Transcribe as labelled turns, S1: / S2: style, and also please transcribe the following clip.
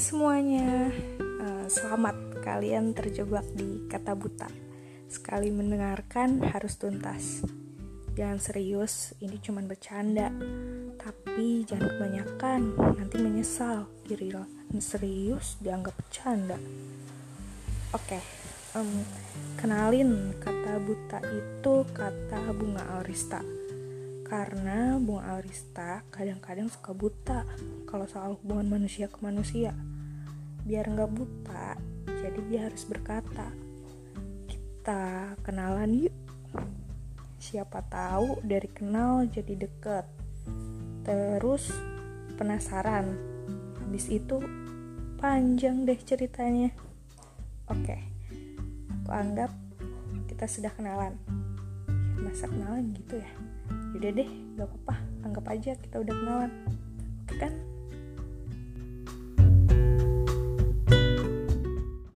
S1: semuanya, uh, selamat kalian terjebak di kata buta. Sekali mendengarkan harus tuntas. Jangan serius, ini cuma bercanda. Tapi jangan kebanyakan, nanti menyesal. Diri serius dianggap bercanda. Oke, okay, um, kenalin kata buta itu kata bunga Alrista karena bunga Alrista kadang-kadang suka buta kalau soal hubungan manusia ke manusia. Biar nggak buta, jadi dia harus berkata. Kita kenalan yuk. Siapa tahu dari kenal jadi deket. Terus penasaran. Habis itu panjang deh ceritanya. Oke, aku anggap kita sudah kenalan. Masa kenalan gitu ya? Yaudah deh, gak apa-apa, anggap aja kita udah kenalan. Oke kan?